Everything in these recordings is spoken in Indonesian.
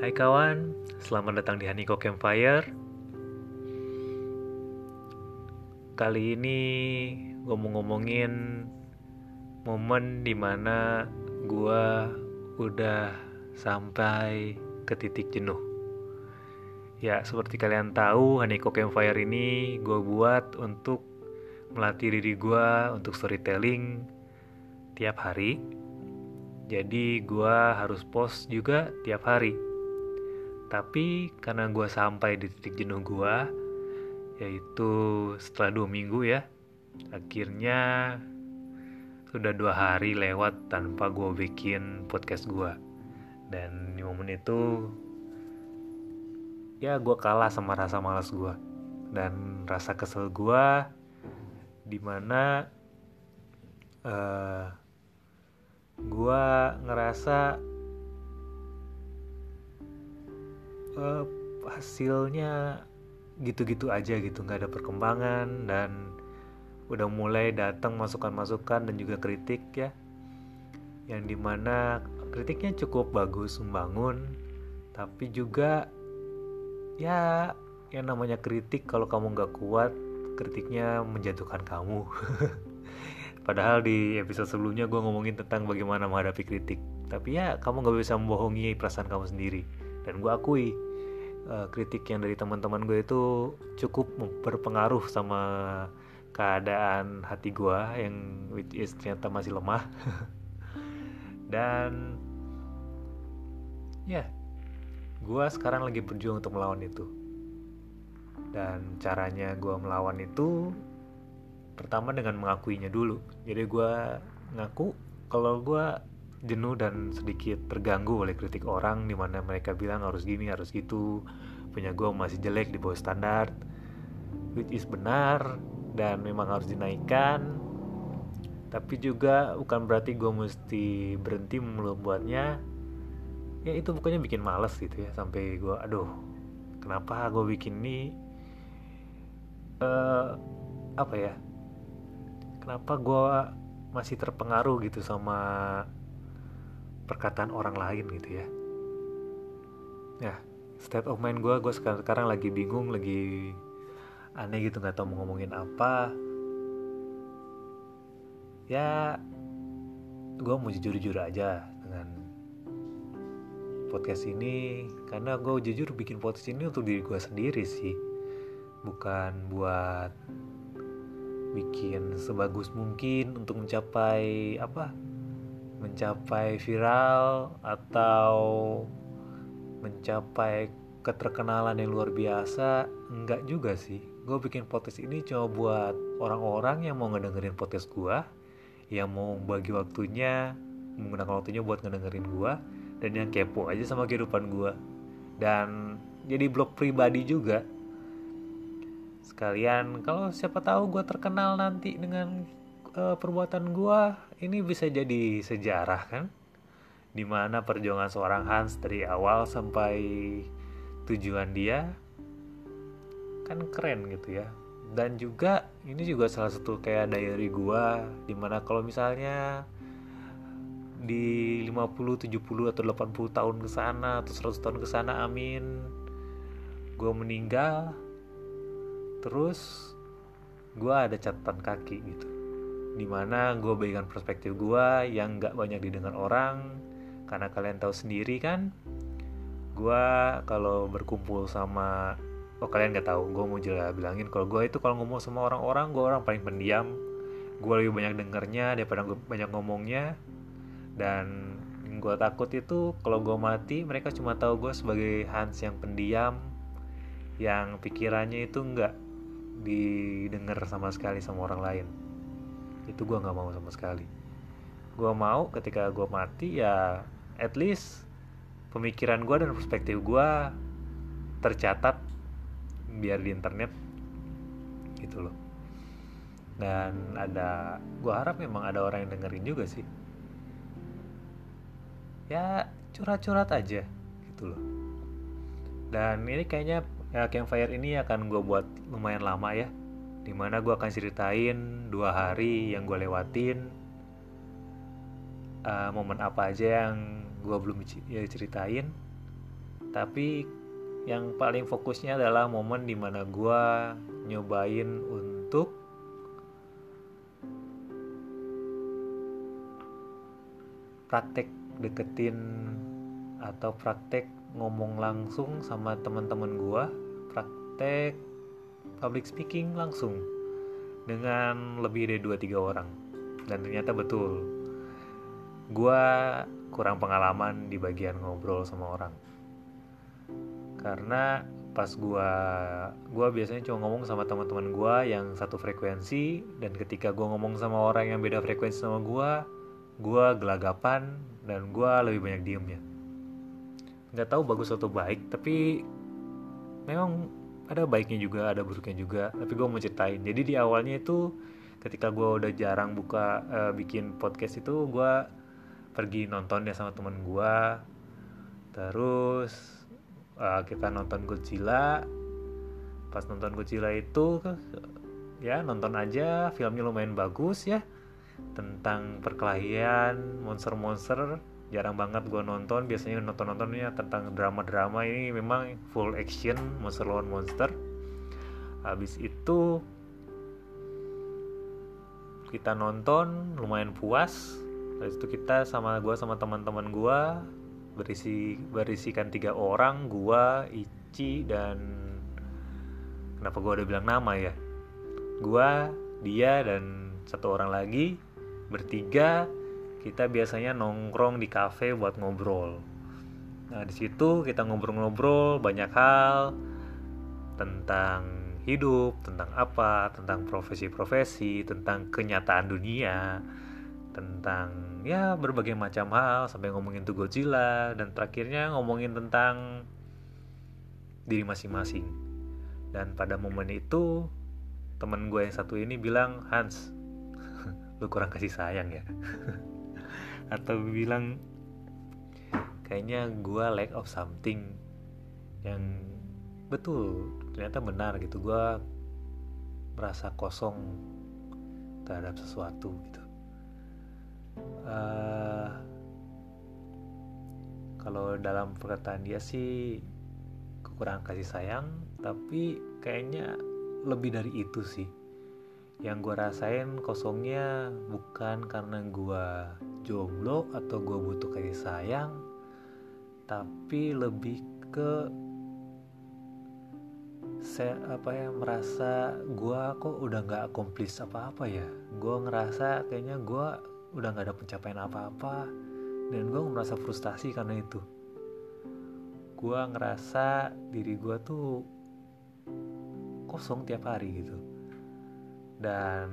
Hai kawan, selamat datang di Haniko Campfire. Kali ini gue mau ngomongin momen di mana gue udah sampai ke titik jenuh. Ya, seperti kalian tahu, Haniko Campfire ini gue buat untuk melatih diri gue untuk storytelling tiap hari. Jadi gue harus post juga tiap hari tapi karena gue sampai di titik jenuh gue, yaitu setelah dua minggu ya, akhirnya sudah dua hari lewat tanpa gue bikin podcast gue. Dan di momen itu, ya gue kalah sama rasa malas gue. Dan rasa kesel gue, di mana uh, eh, gue ngerasa uh, hasilnya gitu-gitu aja gitu nggak ada perkembangan dan udah mulai datang masukan-masukan dan juga kritik ya. Yang di mana kritiknya cukup bagus membangun tapi juga ya yang namanya kritik kalau kamu nggak kuat kritiknya menjatuhkan kamu. Padahal di episode sebelumnya gue ngomongin tentang bagaimana menghadapi kritik. Tapi ya kamu nggak bisa membohongi perasaan kamu sendiri. Dan gue akui uh, kritik yang dari teman-teman gue itu cukup berpengaruh sama keadaan hati gue yang which is ternyata masih lemah. Dan ya yeah, gue sekarang lagi berjuang untuk melawan itu. Dan caranya gue melawan itu pertama dengan mengakuinya dulu. Jadi gue ngaku kalau gue jenuh dan sedikit terganggu oleh kritik orang di mana mereka bilang harus gini harus gitu. Punya gue masih jelek di bawah standar which is benar dan memang harus dinaikkan. Tapi juga bukan berarti gue mesti berhenti membuatnya. Ya itu pokoknya bikin males gitu ya sampai gue aduh kenapa gue bikin ini? Uh, apa ya? Kenapa gue masih terpengaruh gitu sama perkataan orang lain gitu ya. Ya state of mind gue gue sekarang, sekarang lagi bingung lagi aneh gitu nggak tahu mau ngomongin apa. Ya gue mau jujur-jujur aja dengan podcast ini karena gue jujur bikin podcast ini untuk diri gue sendiri sih. Bukan buat bikin sebagus mungkin untuk mencapai apa mencapai viral atau mencapai keterkenalan yang luar biasa enggak juga sih. Gue bikin podcast ini cuma buat orang-orang yang mau ngedengerin podcast gue yang mau bagi waktunya menggunakan waktunya buat ngedengerin gue dan yang kepo aja sama kehidupan gue dan jadi blog pribadi juga. Sekalian kalau siapa tahu gue terkenal nanti dengan uh, perbuatan gue ini bisa jadi sejarah kan? Di mana perjuangan seorang Hans dari awal sampai tujuan dia kan keren gitu ya. Dan juga ini juga salah satu kayak diary gue di mana kalau misalnya di 50, 70 atau 80 tahun ke sana atau 100 tahun ke sana amin gue meninggal terus gue ada catatan kaki gitu di mana gue bagikan perspektif gue yang gak banyak didengar orang karena kalian tahu sendiri kan? Gue kalau berkumpul sama oh kalian gak tahu gue mau jelas bilangin kalau gue itu kalau ngomong sama orang-orang gue orang paling pendiam. Gue lebih banyak dengernya daripada gue banyak ngomongnya. Dan gue takut itu kalau gue mati mereka cuma tahu gue sebagai Hans yang pendiam yang pikirannya itu nggak didengar sama sekali sama orang lain itu gue nggak mau sama sekali. Gue mau ketika gue mati ya at least pemikiran gue dan perspektif gue tercatat biar di internet gitu loh. Dan ada gue harap memang ada orang yang dengerin juga sih. Ya curhat-curhat aja gitu loh. Dan ini kayaknya ya campfire ini akan gue buat lumayan lama ya di mana gue akan ceritain dua hari yang gue lewatin uh, momen apa aja yang gue belum ya, ceritain. Tapi yang paling fokusnya adalah momen di mana gue nyobain untuk praktek deketin atau praktek ngomong langsung sama teman-teman gue praktek public speaking langsung dengan lebih dari 2-3 orang. Dan ternyata betul. Gue kurang pengalaman di bagian ngobrol sama orang. Karena pas gue gua biasanya cuma ngomong sama teman-teman gue yang satu frekuensi dan ketika gue ngomong sama orang yang beda frekuensi sama gue gue gelagapan dan gue lebih banyak diemnya. Nggak tahu bagus atau baik tapi memang ada baiknya juga ada buruknya juga tapi gue mau ceritain. Jadi di awalnya itu ketika gue udah jarang buka uh, bikin podcast itu gue pergi nonton ya sama temen gue terus uh, kita nonton Godzilla. Pas nonton Godzilla itu ya nonton aja filmnya lumayan bagus ya tentang perkelahian monster-monster jarang banget gue nonton. Biasanya nonton nontonnya tentang drama drama ini memang full action monster lawan monster. Habis itu kita nonton lumayan puas. Habis itu kita sama gue sama teman-teman gue berisi berisikan tiga orang gue Ici dan kenapa gue udah bilang nama ya? Gue dia dan satu orang lagi bertiga kita biasanya nongkrong di kafe buat ngobrol. Nah, di situ kita ngobrol-ngobrol banyak hal tentang hidup, tentang apa, tentang profesi-profesi, tentang kenyataan dunia, tentang ya berbagai macam hal sampai ngomongin tuh Godzilla dan terakhirnya ngomongin tentang diri masing-masing. Dan pada momen itu temen gue yang satu ini bilang Hans, lu kurang kasih sayang ya. atau bilang kayaknya gue lack of something yang betul ternyata benar gitu. Gue merasa kosong terhadap sesuatu gitu. Uh, kalau dalam perkataan dia sih kekurangan kasih sayang tapi kayaknya lebih dari itu sih yang gue rasain kosongnya bukan karena gue jomblo atau gue butuh kasih sayang tapi lebih ke saya apa ya merasa gue kok udah nggak akomplis apa-apa ya. Gue ngerasa kayaknya gue udah nggak ada pencapaian apa-apa dan gue merasa frustasi karena itu. Gue ngerasa diri gue tuh kosong tiap hari gitu dan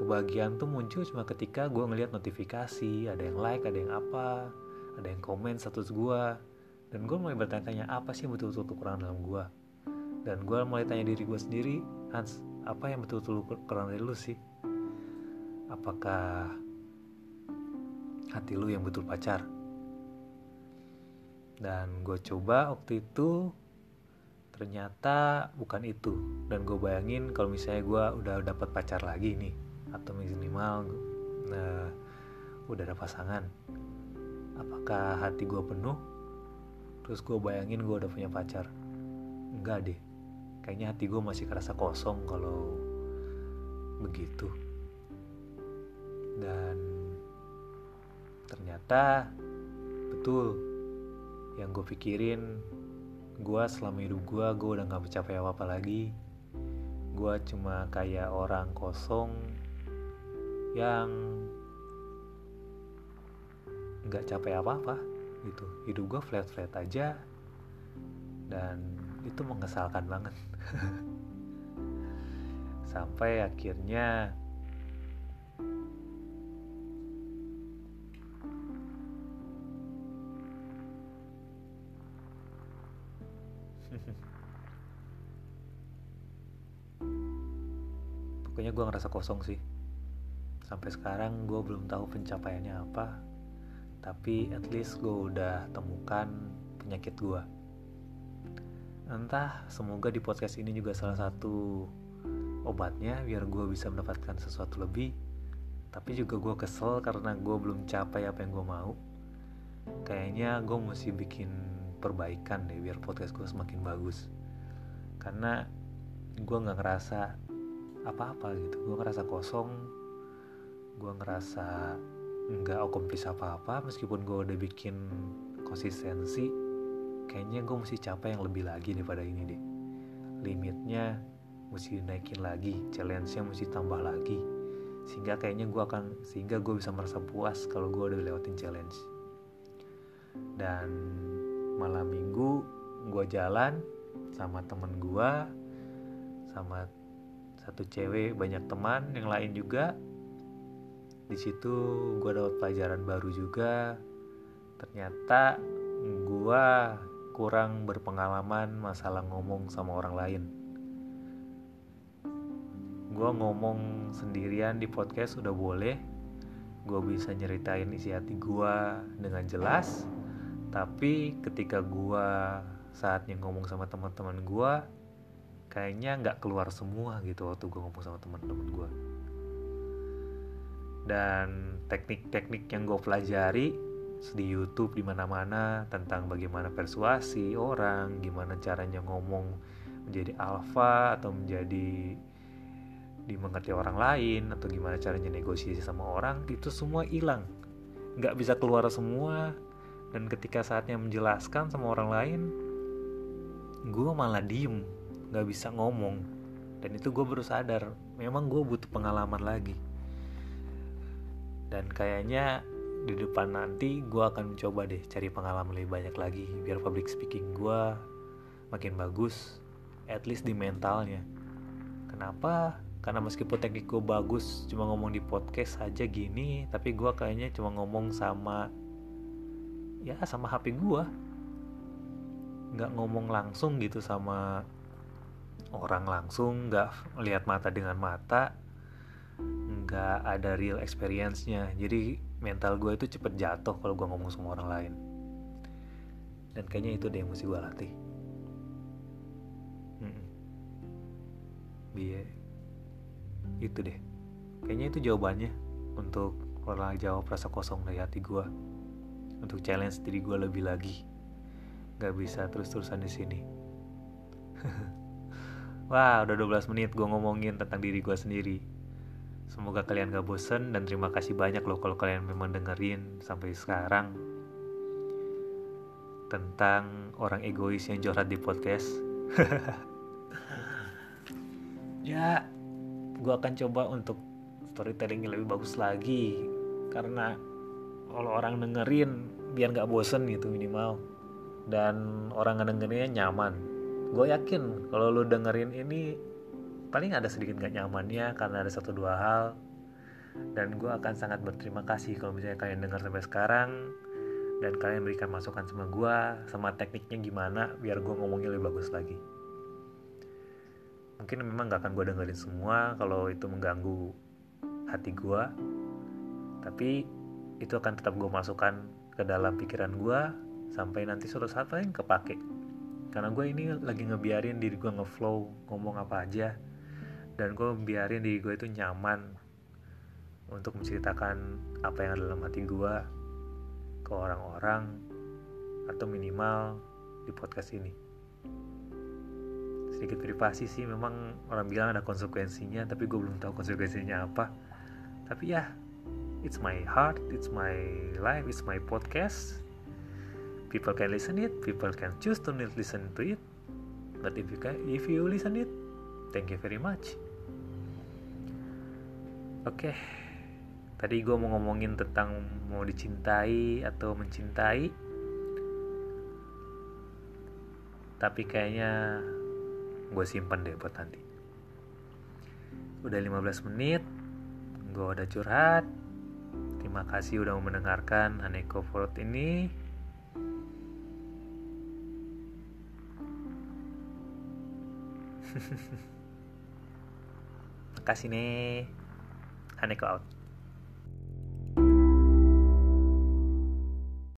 kebahagiaan tuh muncul cuma ketika gue ngeliat notifikasi ada yang like ada yang apa ada yang komen status gue dan gue mulai bertanya-tanya apa sih yang betul-betul kekurangan dalam gue dan gue mulai tanya diri gue sendiri Hans apa yang betul-betul kurang dari lu sih? Apakah hati lu yang betul pacar? Dan gue coba waktu itu ternyata bukan itu. Dan gue bayangin kalau misalnya gue udah dapat pacar lagi nih atau minimal nah, udah ada pasangan apakah hati gue penuh? Terus gue bayangin gue udah punya pacar? Enggak deh. Kayaknya hati gue masih kerasa kosong kalau begitu. Dan ternyata betul yang gue pikirin gue selama hidup gue gue udah gak mencapai apa apa lagi. Gue cuma kayak orang kosong yang nggak capek apa apa gitu. Hidup gue flat flat aja. Dan itu mengesalkan banget. Sampai akhirnya gue ngerasa kosong sih. Sampai sekarang gue belum tahu pencapaiannya apa tapi at least gue udah temukan penyakit gue entah semoga di podcast ini juga salah satu obatnya biar gue bisa mendapatkan sesuatu lebih tapi juga gue kesel karena gue belum capai apa yang gue mau. Kayaknya gue mesti bikin perbaikan deh biar podcast gue semakin bagus. Karena gue nggak ngerasa apa-apa gitu. Gue ngerasa kosong. Gue ngerasa nggak akomplis apa-apa. Meskipun gue udah bikin konsistensi kayaknya gue mesti capai yang lebih lagi daripada ini deh. Limitnya mesti naikin lagi challenge-nya mesti tambah lagi. Sehingga kayaknya gue akan sehingga gue bisa merasa puas kalau gue udah lewatin challenge. Dan malam minggu gue jalan sama temen gue sama satu cewek banyak teman yang lain juga. Di situ gue dapat pelajaran baru juga. Ternyata gue kurang berpengalaman masalah ngomong sama orang lain. Gue ngomong sendirian di podcast udah boleh. Gue bisa nyeritain isi hati gue dengan jelas. Tapi ketika gue saatnya ngomong sama teman-teman gue kayaknya nggak keluar semua gitu waktu gue ngomong sama teman-teman gue dan teknik-teknik yang gue pelajari di YouTube di mana-mana tentang bagaimana persuasi orang, gimana caranya ngomong menjadi alfa atau menjadi dimengerti orang lain atau gimana caranya negosiasi sama orang itu semua hilang. Nggak bisa keluar semua. Dan ketika saatnya menjelaskan sama orang lain gue malah diem nggak bisa ngomong. Dan itu gue baru sadar memang gue butuh pengalaman lagi. Dan kayaknya di depan nanti gue akan mencoba deh cari pengalaman lebih banyak lagi biar public speaking gue makin bagus at least di mentalnya. Kenapa? Karena meskipun teknik gue bagus cuma ngomong di podcast aja gini tapi gue kayaknya cuma ngomong sama ya sama HP gue nggak ngomong langsung gitu sama orang langsung nggak lihat mata dengan mata nggak ada real experience-nya. Jadi mental gue itu cepet jatuh kalau gue ngomong sama orang lain. Dan kayaknya itu deh yang mesti gue latih. Hmm. biar itu deh. Kayaknya itu jawabannya untuk orang jawab rasa kosong dari hati gue untuk challenge diri gue lebih lagi. Gak bisa terus-terusan di sini Wah udah 12 menit gue ngomongin tentang diri gue sendiri. Semoga kalian gak bosen dan terima kasih banyak loh kalau kalian memang dengerin sampai sekarang. Tentang orang egois yang curhat di podcast. Ya gue akan coba untuk storytelling lebih bagus lagi. Karena kalau orang dengerin biar nggak bosen gitu minimal. Dan orang ngedengerinnya nyaman gue yakin kalau lu dengerin ini paling ada sedikit gak nyamannya karena ada satu dua hal. Dan gue akan sangat berterima kasih kalau misalnya kalian dengar sampai sekarang dan kalian berikan masukan sama gue sama tekniknya gimana biar gue ngomongnya lebih bagus lagi. Mungkin memang gak akan gue dengerin semua kalau itu mengganggu hati gue tapi itu akan tetap gue masukkan ke dalam pikiran gue sampai nanti suatu saat paling kepake karena gue ini lagi ngebiarin diri gue ngeflow ngomong apa aja. Dan gue biarin diri gue itu nyaman untuk menceritakan apa yang ada dalam hati gue ke orang-orang atau minimal di podcast ini. Sedikit privasi sih memang orang bilang ada konsekuensinya tapi gue belum tahu konsekuensinya apa. Tapi ya it's my heart it's my life it's my podcast people can listen it people can choose to not listen to it. But if you can if you listen it thank you very much. Oke okay. tadi gue mau ngomongin tentang mau dicintai atau mencintai. Tapi kayaknya gue simpen deh buat nanti. Udah 15 menit gue udah curhat. Terima kasih udah mendengarkan Haneko Forward ini Makasih nih Haneko out